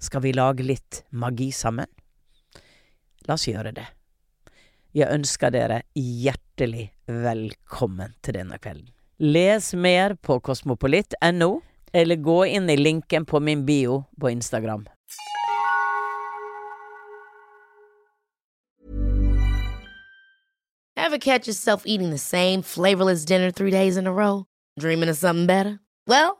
Skal vi lage litt magi sammen? La oss gjøre det. Jeg ønsker dere hjertelig velkommen til denne kvelden. Les mer på kosmopolitt.no, eller gå inn i linken på min bio på Instagram. Ever catch yourself eating the same flavorless dinner three days in a row? Dreaming of something better? Well,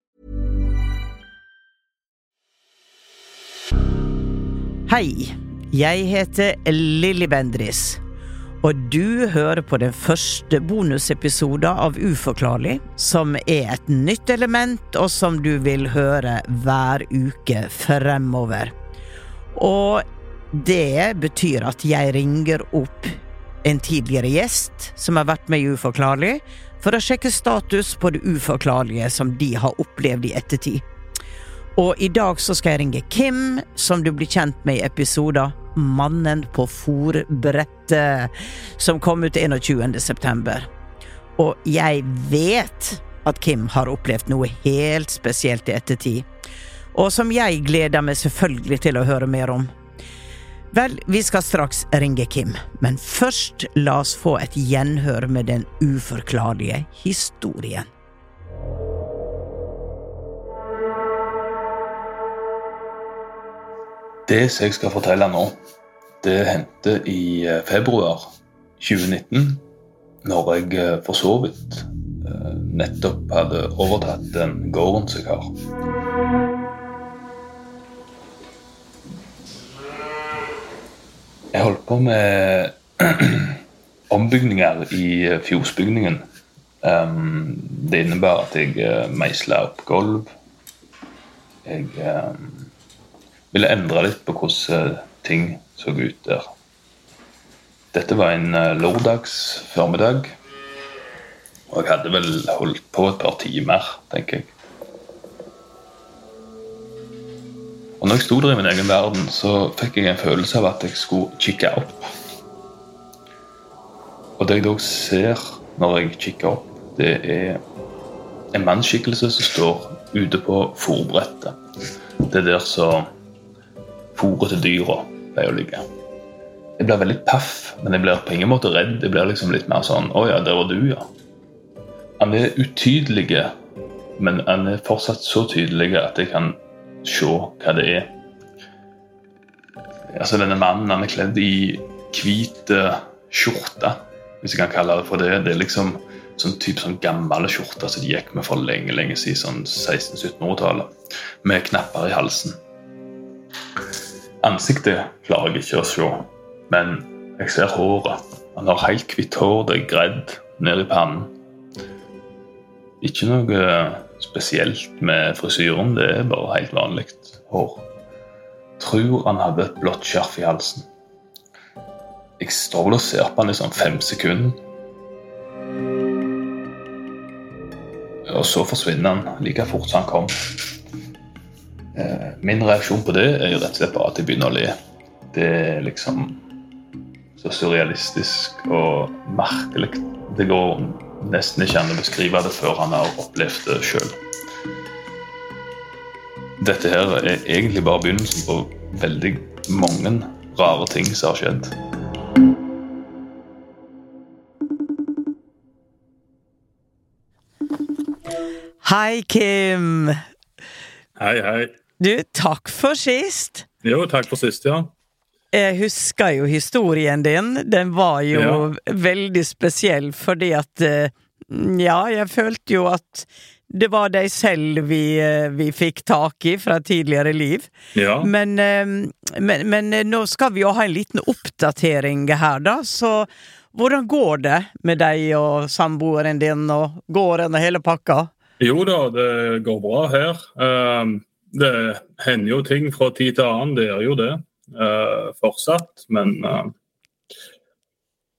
Hei, jeg heter Lilly Bendris, og du hører på den første bonusepisoden av Uforklarlig, som er et nytt element, og som du vil høre hver uke fremover. Og det betyr at jeg ringer opp en tidligere gjest som har vært med i Uforklarlig, for å sjekke status på det uforklarlige som de har opplevd i ettertid. Og i dag så skal jeg ringe Kim, som du blir kjent med i episoder Mannen på fòrbrettet, som kom ut 21. september. Og jeg vet at Kim har opplevd noe helt spesielt i ettertid, og som jeg gleder meg selvfølgelig til å høre mer om. Vel, vi skal straks ringe Kim, men først la oss få et gjenhør med den uforklarlige historien. Det som jeg skal fortelle nå, det hendte i eh, februar 2019, når jeg eh, for så vidt eh, nettopp hadde overtatt den gården som jeg har. Jeg holdt på med ombygninger i fjosbygningen. Det innebærer at jeg meisla opp gulv. Jeg ville endre litt på hvordan ting så ut der. Dette var en lørdags formiddag. Og jeg hadde vel holdt på et par timer, tenker jeg. Og når jeg sto der i min egen verden, så fikk jeg en følelse av at jeg skulle kikke opp. Og det jeg da ser når jeg kikker opp, det er en mannsskikkelse som står ute på forbrettet. Det er der som fôret til dyra pleier å ligge. Jeg blir veldig paff, men jeg blir på ingen måte redd. Jeg blir liksom litt mer sånn Å ja, der var du, ja. Han er utydelig, men han er fortsatt så tydelig at jeg kan se hva det er. Altså Denne mannen han er kledd i hvit skjorte, hvis jeg kan kalle det for det. Det er liksom sånn type sånn gamle skjorter som de gikk med for lenge lenge siden, sånn 1600-1700-tallet, med knapper i halsen. Ansiktet klarer jeg ikke å se, men jeg ser håret. Han har helt hvitt hår, det er gredd ned i pannen. Ikke noe spesielt med frisyren, det er bare helt vanlig hår. Tror han hadde et blått skjerf i halsen. Jeg står vel og ser på han i sånn fem sekunder. Og så forsvinner han like fort som han kom. Min reaksjon på det er jo rett og slett bare at jeg begynner å le. Det er liksom så surrealistisk og merkelig. Det går nesten ikke an å beskrive det før han har opplevd det sjøl. Dette her er egentlig bare begynnelsen på veldig mange rare ting som har skjedd. Hei, Kim. Hei, hei. Du, takk for sist. Jo, takk for sist, ja. Jeg husker jo historien din. Den var jo Ja. veldig spesiell fordi at eh, Ja, jeg følte jo at det var deg selv vi, eh, vi fikk tak i fra tidligere liv. Ja, Men, eh, men, men nå skal vi jo ha en liten oppdatering her, da. Så hvordan går det med deg og samboeren din og gården og hele pakka? Jo da, det går bra her. Ehm, Det hender jo ting fra tid til annen, det gjør jo det. Uh, Fortsatt, men uh,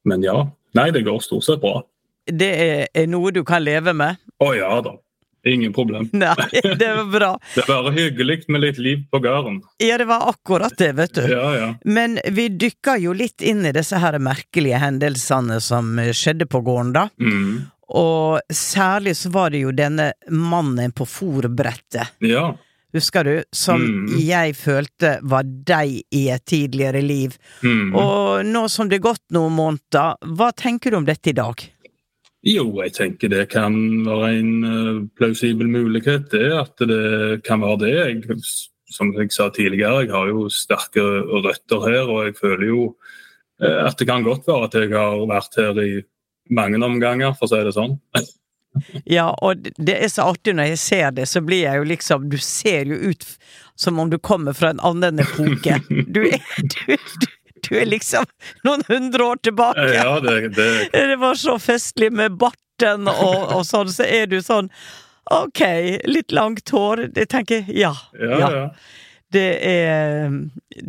Men ja. Nei, det går stort sett bra. Det er, er noe du kan leve med? Å ja da. Ingen problem. Nei, det var bra. Det er bare hyggelig med litt liv på gården. Ja, det var akkurat det, vet du. Ja, ja. Men vi dykka jo litt inn i disse her merkelige hendelsene som skjedde på gården, da. Mm. Og særlig så var det jo denne mannen på fòrbrettet, Ja. Husker du? Som Mm. jeg følte var deg i et tidligere liv. Mm. Og nå som det er gått noen måneder, hva tenker du om dette i dag? Jo, jeg tenker det kan være en eh, plausibel mulighet, det at det kan være det. Jeg, som jeg sa tidligere, jeg har jo sterke røtter her, og jeg føler jo eh, at det kan godt være at jeg har vært her i mange omganger, for å si det sånn. Ja, og det er så artig når jeg ser det, så blir jeg jo liksom Du ser jo ut som om du kommer fra en annen epoke. Du er, du, du, du er liksom noen hundre år tilbake. Ja, det, det Det var så festlig med barten og, og sånn, så er du sånn Ok, litt langt hår. Jeg tenker ja. Ja, ja. Det er,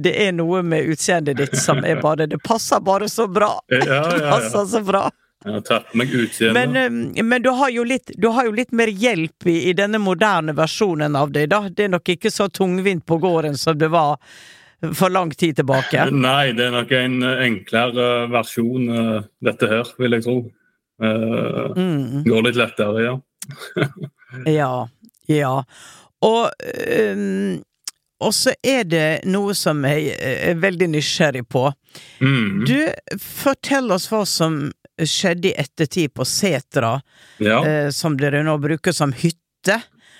det er noe med utseendet ditt som er bare Det passer bare så bra. Ja, ja, Det passer så bra. Jeg har tatt meg utseende. Men, eh, men du, har litt, du har jo litt mer hjelp i, i denne moderne versjonen av deg, da. Det er nok ikke så tungvint på gården som det var for lang tid tilbake. Nei, det er nok en eh, enklere versjon, eh, dette her, vil jeg tro. Uh, Mm, går litt lettere, ja. ja. Ja. Og ehm, og så er det noe som jeg er veldig nysgjerrig på. Mm. Du, fortell oss hva som skjedde i ettertid på Setra, ja. eh, som dere nå bruker som hytte.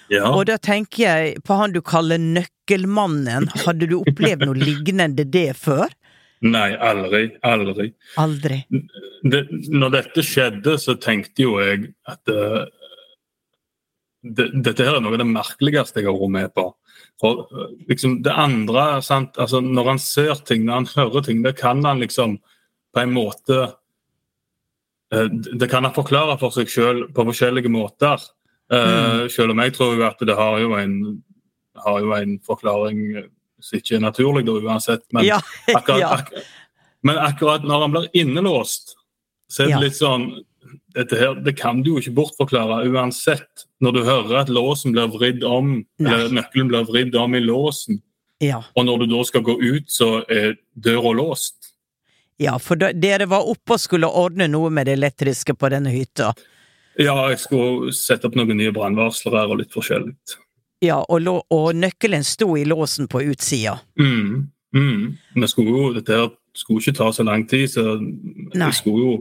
ja. Og da tenker jeg på han du kaller Nøkkelmannen. Hadde du opplevd noe lignende det før? Nei, aldri. Aldri. Aldri. Det, når dette skjedde, så tenkte jo jeg at eh, det, dette her er noe av det merkeligste jeg har vært med på. For eh, liksom Det andre sant? Altså, Når han ser ting, når han hører ting, det kan han liksom på en måte eh, Det kan han forklare for seg sjøl på forskjellige måter. Eh, Selv om jeg tror at det har jo en, har jo en forklaring som ikke er naturlig, da uansett. Men Ja, akkurat, ak men akkurat når han blir innelåst, så er det Ja. litt sånn dette her, Det kan du jo ikke bortforklare uansett. Når du hører at låsen blir vridd om, Nei. eller nøkkelen blir vridd om i låsen, ja. og når du da skal gå ut, så er døra låst. Ja, for dere var oppe og skulle ordne noe med det elektriske på denne hytta. Ja, jeg skulle sette opp noen nye brannvarslere og litt forskjellig. Ja, og, og nøkkelen sto i låsen på utsida. Mm, mm. Men skulle jo, dette her skulle ikke ta så lang tid, så Nei. jeg skulle jo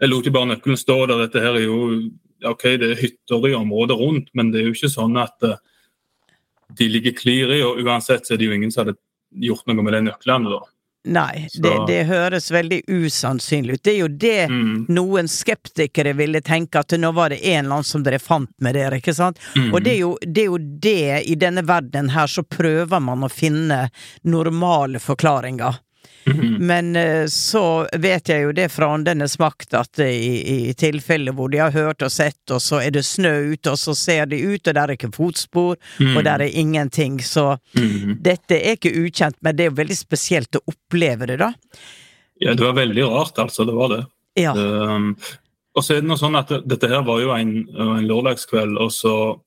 Jeg lot jo bare nøkkelen stå der. Dette her er jo OK, det er hytter i området rundt, men det er jo ikke sånn at uh, de ligger klir i, og uansett så er det jo ingen som hadde gjort noe med de nøklene, da. Nei, det, det høres veldig usannsynlig ut. Det er jo det Mm. noen skeptikere ville tenke at nå var det en eller annen som dere fant med dere, ikke sant? Mm. Og det er, jo, det er jo det, i denne verden her, så prøver man å finne normale forklaringer. Mhm. Men eh, så vet jeg jo det fra åndenes makt at i, i tilfeller hvor de har hørt og sett, og så er det snø ute, og så ser de ut, og der er ikke fotspor, og der er ingenting, så Mhm. dette er ikke ukjent, men det er jo veldig spesielt å oppleve det, da. Ja, det var veldig rart, altså. Det var det. Ja. Um, og så er det noe sånn at det, dette her var jo en, en lørdagskveld, og så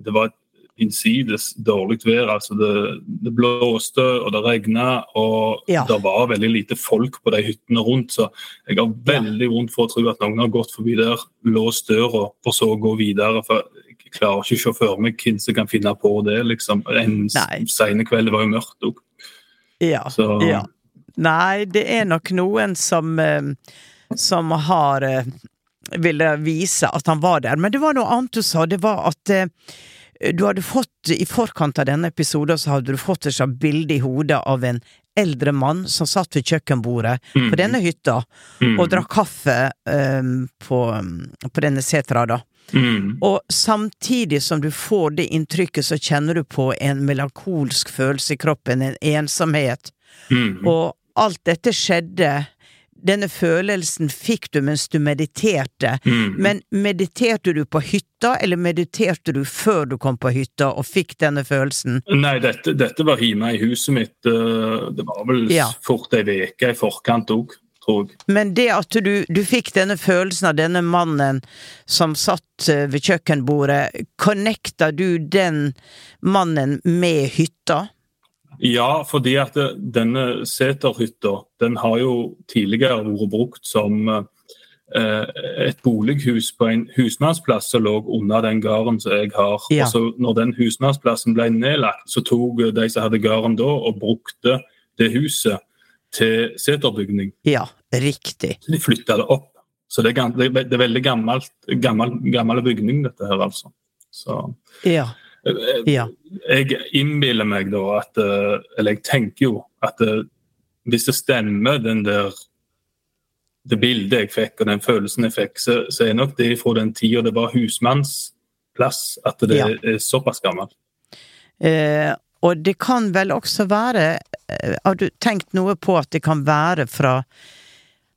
Det var et innsides dårlig vær. altså Det, det blåste og det regna, og Ja. det var veldig lite folk på de hyttene rundt. Så jeg har veldig vondt for å tro at noen har gått forbi der, låst døra, for så gå videre. for Jeg klarer ikke å se for meg hvem som kan finne på det. liksom. En sene kveld det var jo mørkt òg. Ja. Så ja. Nei, det er nok noen som eh, som har eh, ville vise at han var der. Men det var noe annet du sa. Det var at eh, du hadde fått, i forkant av denne episoden, så hadde du fått et slags bilde i hodet av en eldre mann som satt ved kjøkkenbordet på denne hytta Mm. og drakk kaffe um, på, på denne setra, da. Mm. Og samtidig som du får det inntrykket, så kjenner du på en melankolsk følelse i kroppen, en ensomhet. Mm. Og alt dette skjedde. Denne følelsen fikk du mens du mediterte. Mm. Men mediterte du på hytta, eller mediterte du før du kom på hytta og fikk denne følelsen? Nei, dette, dette var hjemme i huset mitt. eh, Det var vel Ja. fort ei uke i forkant òg. Men det at du, du fikk denne følelsen av denne mannen som satt eh, ved kjøkkenbordet, connecta du den mannen med hytta? Ja, fordi at det- denne seterhytta den har jo tidligere vært brukt som eh, et bolighus på en husmannsplass som lå under den gården som jeg har. Ja. Og så når den husmannsplassen ble nedlagt, så tok de som hadde gården da, og brukte det huset til seterbygning. Ja, riktig. Så de flytta det opp. Så det er, det er det er veldig gammelt, gammel, gammel bygning, dette her, altså. Så Ja. Eh, Ja. jeg innbiller meg da at eh, Eller jeg tenker jo at eh, hvis det stemmer, den der det bildet jeg fikk og den følelsen jeg fikk, så, så er nok det fra den tida det var husmannsplass, at det Ja. er såpass gammelt. Eh, og det kan vel også være Har du tenkt noe på at det kan være fra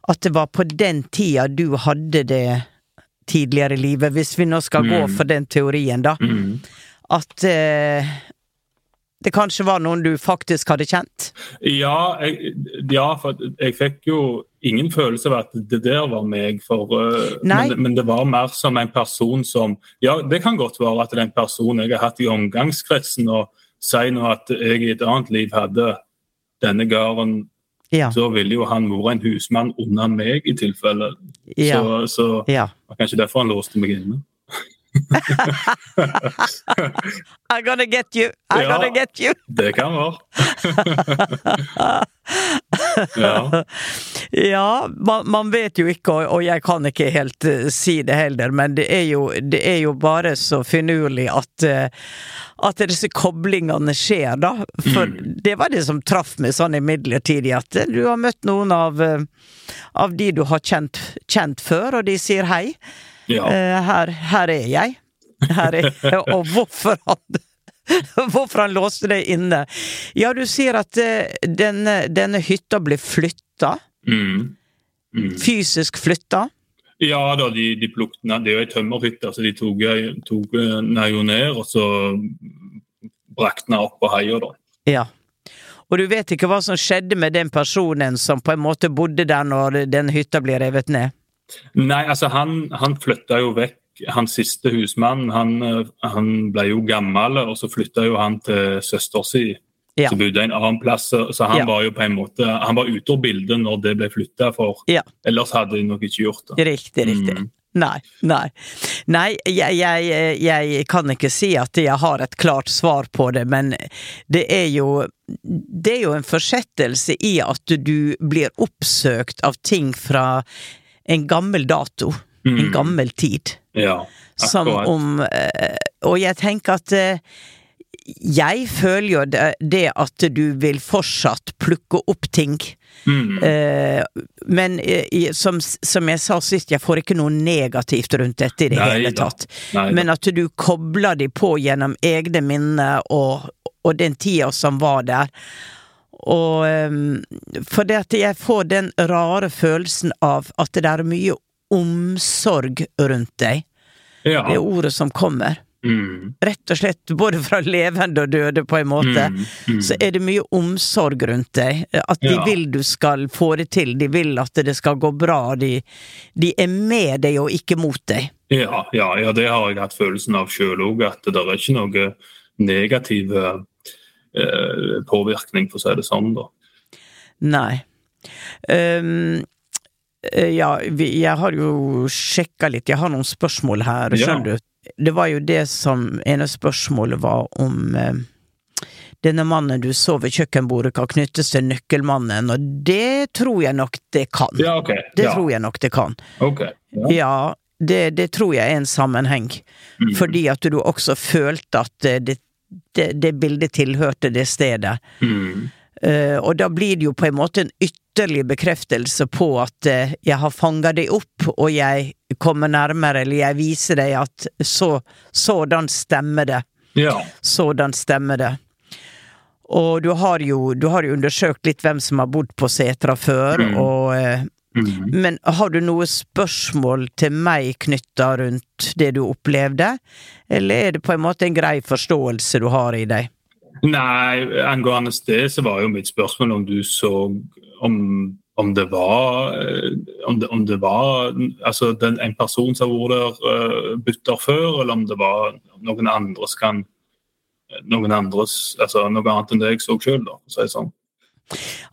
At det var på den tida du hadde det tidligere i livet, hvis vi nå skal gå Mm. for den teorien, da. Mm. At eh, det kanskje var noen du faktisk hadde kjent? Ja, jeg, ja, for jeg fikk jo ingen følelse av at det der var meg. For, uh, men, men det var mer som en person som Ja, det kan godt være at det er en person jeg har hatt i omgangskretsen, og sier nå at jeg i et annet liv hadde denne gården, Ja. så ville jo han vært en husmann under meg i tilfelle. Ja. Så, så ja. var kanskje derfor han låste meg inne. I'm gonna get you! I'm Ja. gonna get you! Det kan være. ja. Ja, man, man vet jo ikke, og, og jeg kan ikke helt uh, si det heller, men det er jo, det er jo bare så finurlig at uh, at disse koblingene skjer, da. For det var det som traff meg sånn imidlertid, at du har møtt noen av, uh, av de du har kjent, kjent før, og de sier hei. Ja. Eh, her, her er jeg. Her er jeg. Og hvorfor han Hvorfor han låste deg inne. Ja, du sier at eh, denne, denne hytta ble flytta. Mm. Mm. Fysisk flytta. Ja da, de, de plukket ned. Det er jo ei tømmerhytte, så de tok, tok den jo ned, og så brakte den opp på heia, da. Ja. Og du vet ikke hva som skjedde med den personen som på en måte bodde der når den hytta ble revet ned? Nei, altså han, han flytta jo vekk. Hans siste husmann han, eh, han ble jo gammel, og så flytta jo han til søster si. Ja. Som bodde en annen plass, så så han Ja. var jo på en måte Han var ute av bildet når det ble flytta, for Ja. ellers hadde de nok ikke gjort det. Riktig, riktig. Mm. Nei, nei. Nei, jeg, jeg, jeg kan ikke si at jeg har et klart svar på det, men det er jo Det er jo en forsettelse i at du blir oppsøkt av ting fra en gammel dato. En Mm. gammel tid. Ja, Som om eh, Og jeg tenker at eh, jeg føler jo det, det at du vil fortsatt plukke opp ting. Mm. Eh, men eh, som, som jeg sa sist, jeg får ikke noe negativt rundt dette i det Nei hele tatt. Nei. Men at du kobler de på gjennom egne minner og, og den tida som var der. Og um, For det at jeg får den rare følelsen av at det er mye omsorg rundt deg. ja. Det er ordet som kommer. Mm. Rett og slett både fra levende og døde, på en måte. Mm. Mm. Så er det mye omsorg rundt deg. At de Ja. vil du skal få det til. De vil at det skal gå bra. De, de er med deg og ikke mot deg. Ja, ja, ja, det har jeg hatt følelsen av sjøl òg. At det er ikke noe negativ eh, påvirkning, for å si det sånn. da. Nei. Um, ja, jeg har jo sjekka litt, jeg har noen spørsmål her, Ja. skjønner du. Det var jo det som ene spørsmålet var om eh, denne mannen du så ved kjøkkenbordet kan knyttes til nøkkelmannen, og det tror jeg nok det kan. Ja, ok. Det ja. tror jeg nok det kan. ok. Ja. Ja, det, det tror jeg er en sammenheng. Mm. Fordi at du også følte at eh, det, det, det bildet tilhørte det stedet. Mm. Uh, og da blir det jo på en måte en ytterligere bekreftelse på at uh, jeg har fanga deg opp, og jeg kommer nærmere, eller jeg viser deg at så, sådan stemmer det. Ja. Sådan stemmer det. Og du har jo, du har jo undersøkt litt hvem som har bodd på setra før, Mm. og eh, Mm. Men har du noe spørsmål til meg knytta rundt det du opplevde, eller er det på en måte en grei forståelse du har i deg? Nei, angående det så var jo mitt spørsmål om du så om, om det var eh, om det, om det var altså den, en person som har vært der uh, bytter før, eller om det var noen andre som kan noen andres, altså noe annet enn det jeg så sjøl, da, for å si det sånn.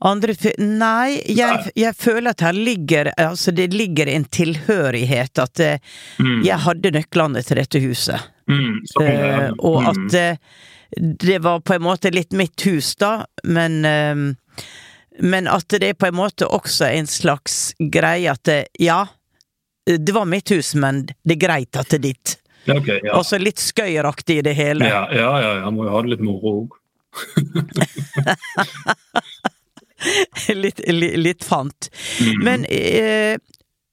Andre Nei, jeg, jeg føler at her ligger Altså, det ligger en tilhørighet, at eh, Mm. jeg hadde nøklene til dette huset. Mm, så kom det, Eh, og mm. at eh, det var på en måte litt mitt hus, da, men Men at det er på en måte også en slags greie at det, ja, det var mitt hus, men det er greit at det er ditt. Okay, ja. Og så litt skøyeraktig i det hele. Ja, ja, ja, jeg må jo ha det litt moro òg. litt, litt, litt fant. Mm. Men eh,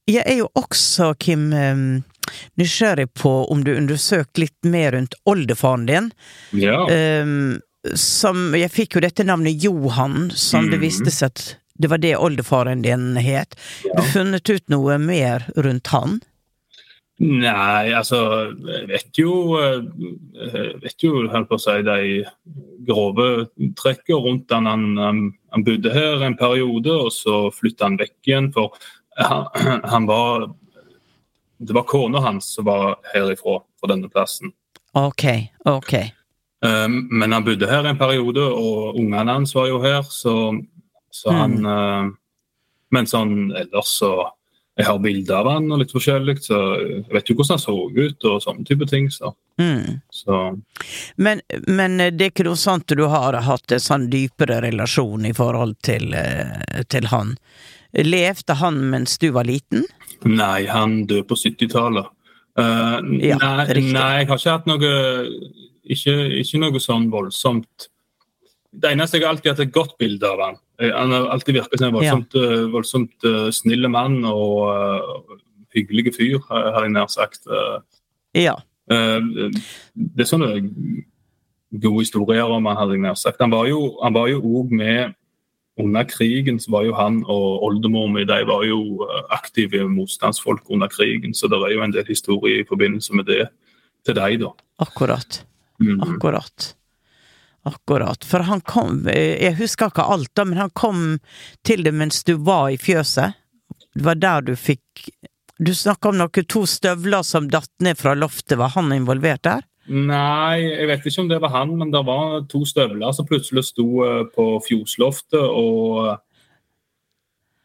jeg er jo også, Kim, eh, nysgjerrig på om du undersøkte litt mer rundt oldefaren din. Ja. Eh, som Jeg fikk jo dette navnet Johan, som det Mhm. viste seg at det var det oldefaren din het. Du funnet ut noe mer rundt han? Nei, altså Jeg vet jo eh, Jeg vet jo, holdt på å si, de grove trekkene rundt han. Han, han. bodde her en periode, og så flytta han vekk igjen. For han, han var Det var kona hans som var herifra, fra denne plassen. Ok, ok. Eh, Men han bodde her en periode, og ungene hans var jo her, så, så han mm. Men sånn ellers så Jeg har bilder av han og litt forskjellig, så jeg vet jo hvordan han så ut og sånne type ting. Så, Mm. så Men, men det er ikke noe sånt du har hatt en sånn dypere relasjon i forhold til, eh, til han? Levde han mens du var liten? Nei, han døde på 70-tallet. Uh, Ja, nei, nei, jeg har ikke hatt noe ikke, ikke noe sånn voldsomt Det eneste jeg alltid har hatt et godt bilde av han. Eh, Han har alltid virket som en voldsomt, eh, voldsomt uh, snille mann og uh, hyggelig fyr, har jeg nær sagt. Ja. Uh, det er sånne gode historier om han, hadde jeg nær sagt. Han var jo han òg med under krigen, så var jo han og oldemor mi de var jo aktive motstandsfolk under krigen, så det er jo en del historie i forbindelse med det til deg, da. Akkurat. Mm. Akkurat. Akkurat. For han kom Jeg husker ikke alt, da, men han kom til det mens du var i fjøset. Det var der du fikk Du snakka om noen to støvler som datt ned fra loftet. Var han involvert der? Nei, jeg vet ikke om det var han, men det var to støvler som plutselig sto eh, på fjosloftet og,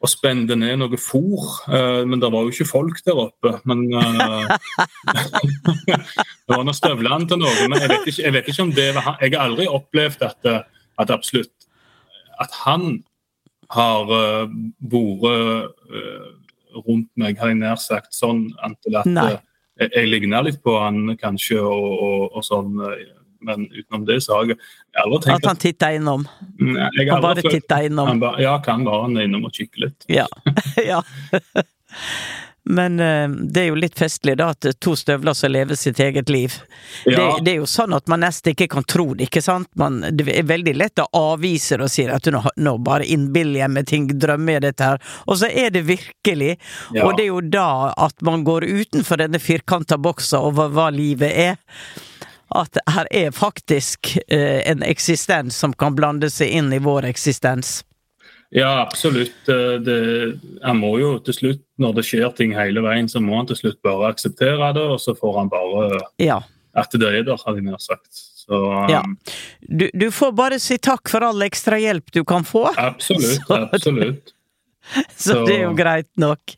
og spente ned noe fôr. Eh, Men det var jo ikke folk der oppe. Men eh, Det var nå støvlene til noe, men jeg vet, ikke, jeg vet ikke om det var han. Jeg har aldri opplevd at, at absolutt at han har uh, vært eh, rundt meg, har jeg nær sagt, sånn antil at jeg, jeg ligner litt på han kanskje, og, og, og sånn, men utenom det så har jeg aldri tenkt At han titta innom? Nei, jeg Han bare titta innom? han ba, Ja, kan bare han er innom og kikke litt. Ja. ja. Men eh, det er jo litt festlig, da, at to støvler som lever sitt eget liv. Det, Ja. det er jo sånn at man nesten ikke kan tro det, ikke sant? Man, det er veldig lett å avvise det og si at nå, nå bare innbiller jeg meg ting, drømmer jeg dette her. Og så er det virkelig. Ja. Og det er jo da at man går utenfor denne firkanta boksa over hva livet er. At her er faktisk eh, en eksistens som kan blande seg inn i vår eksistens. Ja, absolutt. Eh, Det, han må jo til slutt, når det skjer ting hele veien, så må han til slutt bare akseptere det, og så får han bare Ja. at det er der, hadde jeg nær sagt. Så um, Ja. Du, du får bare si takk for all ekstra hjelp du kan få, absolutt. Så- absolutt. så Så- det er jo greit nok.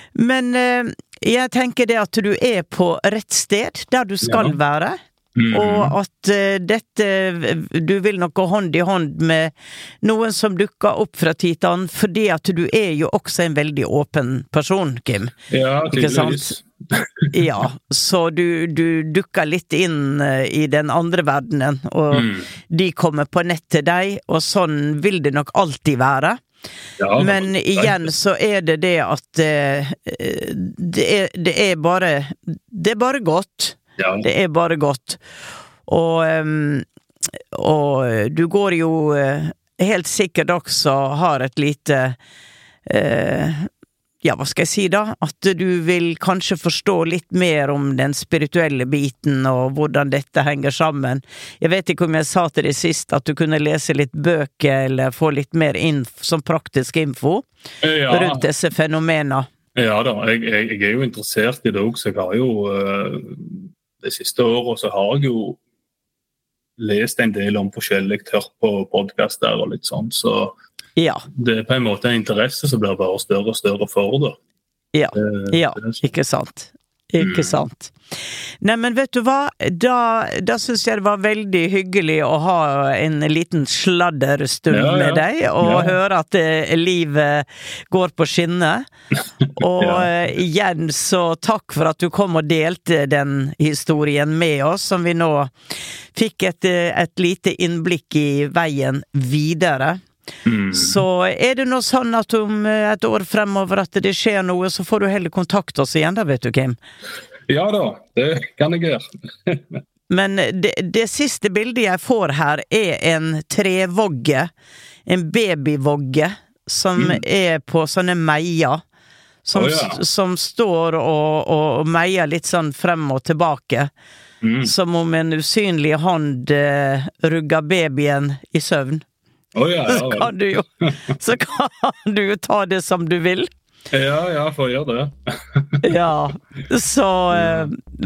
Men eh, jeg tenker det at du er på rett sted, der du skal Ja. være. Mm. Og at eh, dette Du vil nok gå hånd i hånd med noen som dukker opp fra tid til annen, fordi at du er jo også en veldig åpen person, Kim. Ja, tydeligvis. Ja, så du, du dukker litt inn eh, i den andre verdenen, og Mm. de kommer på nett til deg, og sånn vil det nok alltid være. Ja, Men igjen så er det det at eh, det, er, det er bare Det er bare godt. ja. Det er bare godt. Og, ehm, og du går jo eh, helt sikkert også har et lite eh, ja, hva skal jeg si da? At du vil kanskje forstå litt mer om den spirituelle biten og hvordan dette henger sammen. Jeg vet ikke om jeg sa til deg sist at du kunne lese litt bøker eller få litt mer info, som praktisk info ja. rundt disse fenomenene. Ja da, jeg, jeg, jeg er jo interessert i det òg, så jeg har jo eh, De siste åra så har jeg jo lest en del om forskjellig, hørt på podkaster og litt sånn, så Ja. det er på en måte en interesse som blir bare større og større for det. Ja. Det- Ja, det ikke sant. Ikke Mm. sant. Neimen, vet du hva? Da, da syns jeg det var veldig hyggelig å ha en liten sladderstund Ja, ja. med deg, og Ja. høre at eh, livet går på skinner. Og eh, igjen så takk for at du kom og delte den historien med oss, som vi nå fikk et, eh, et lite innblikk i veien videre. Mm. Så er det nå sånn at om eh, et år fremover at det skjer noe, så får du heller kontakte oss igjen da, vet du, Kim. Ja da, det kan jeg gjøre. Men det, det siste bildet jeg får her, er en trevogge. En babyvogge som er på sånne meier. Som, oh, ja. som står og, og meier litt sånn frem og tilbake. Mm. Som om en usynlig hånd eh, rugger babyen i søvn. Å ja, ja, Så kan du jo Så kan du jo ta det som du vil. ja, ja, får gjøre det. Ja, så eh,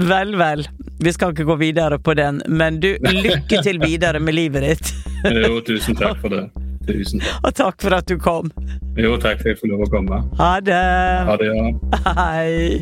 vel, vel. Vi skal ikke gå videre på den, men du, lykke til videre med livet ditt. Jo, tusen takk for det. Tusen takk. Og takk for at du kom. Jo, takk for at jeg får lov å komme. Ha det. Ha det, ja. Hei.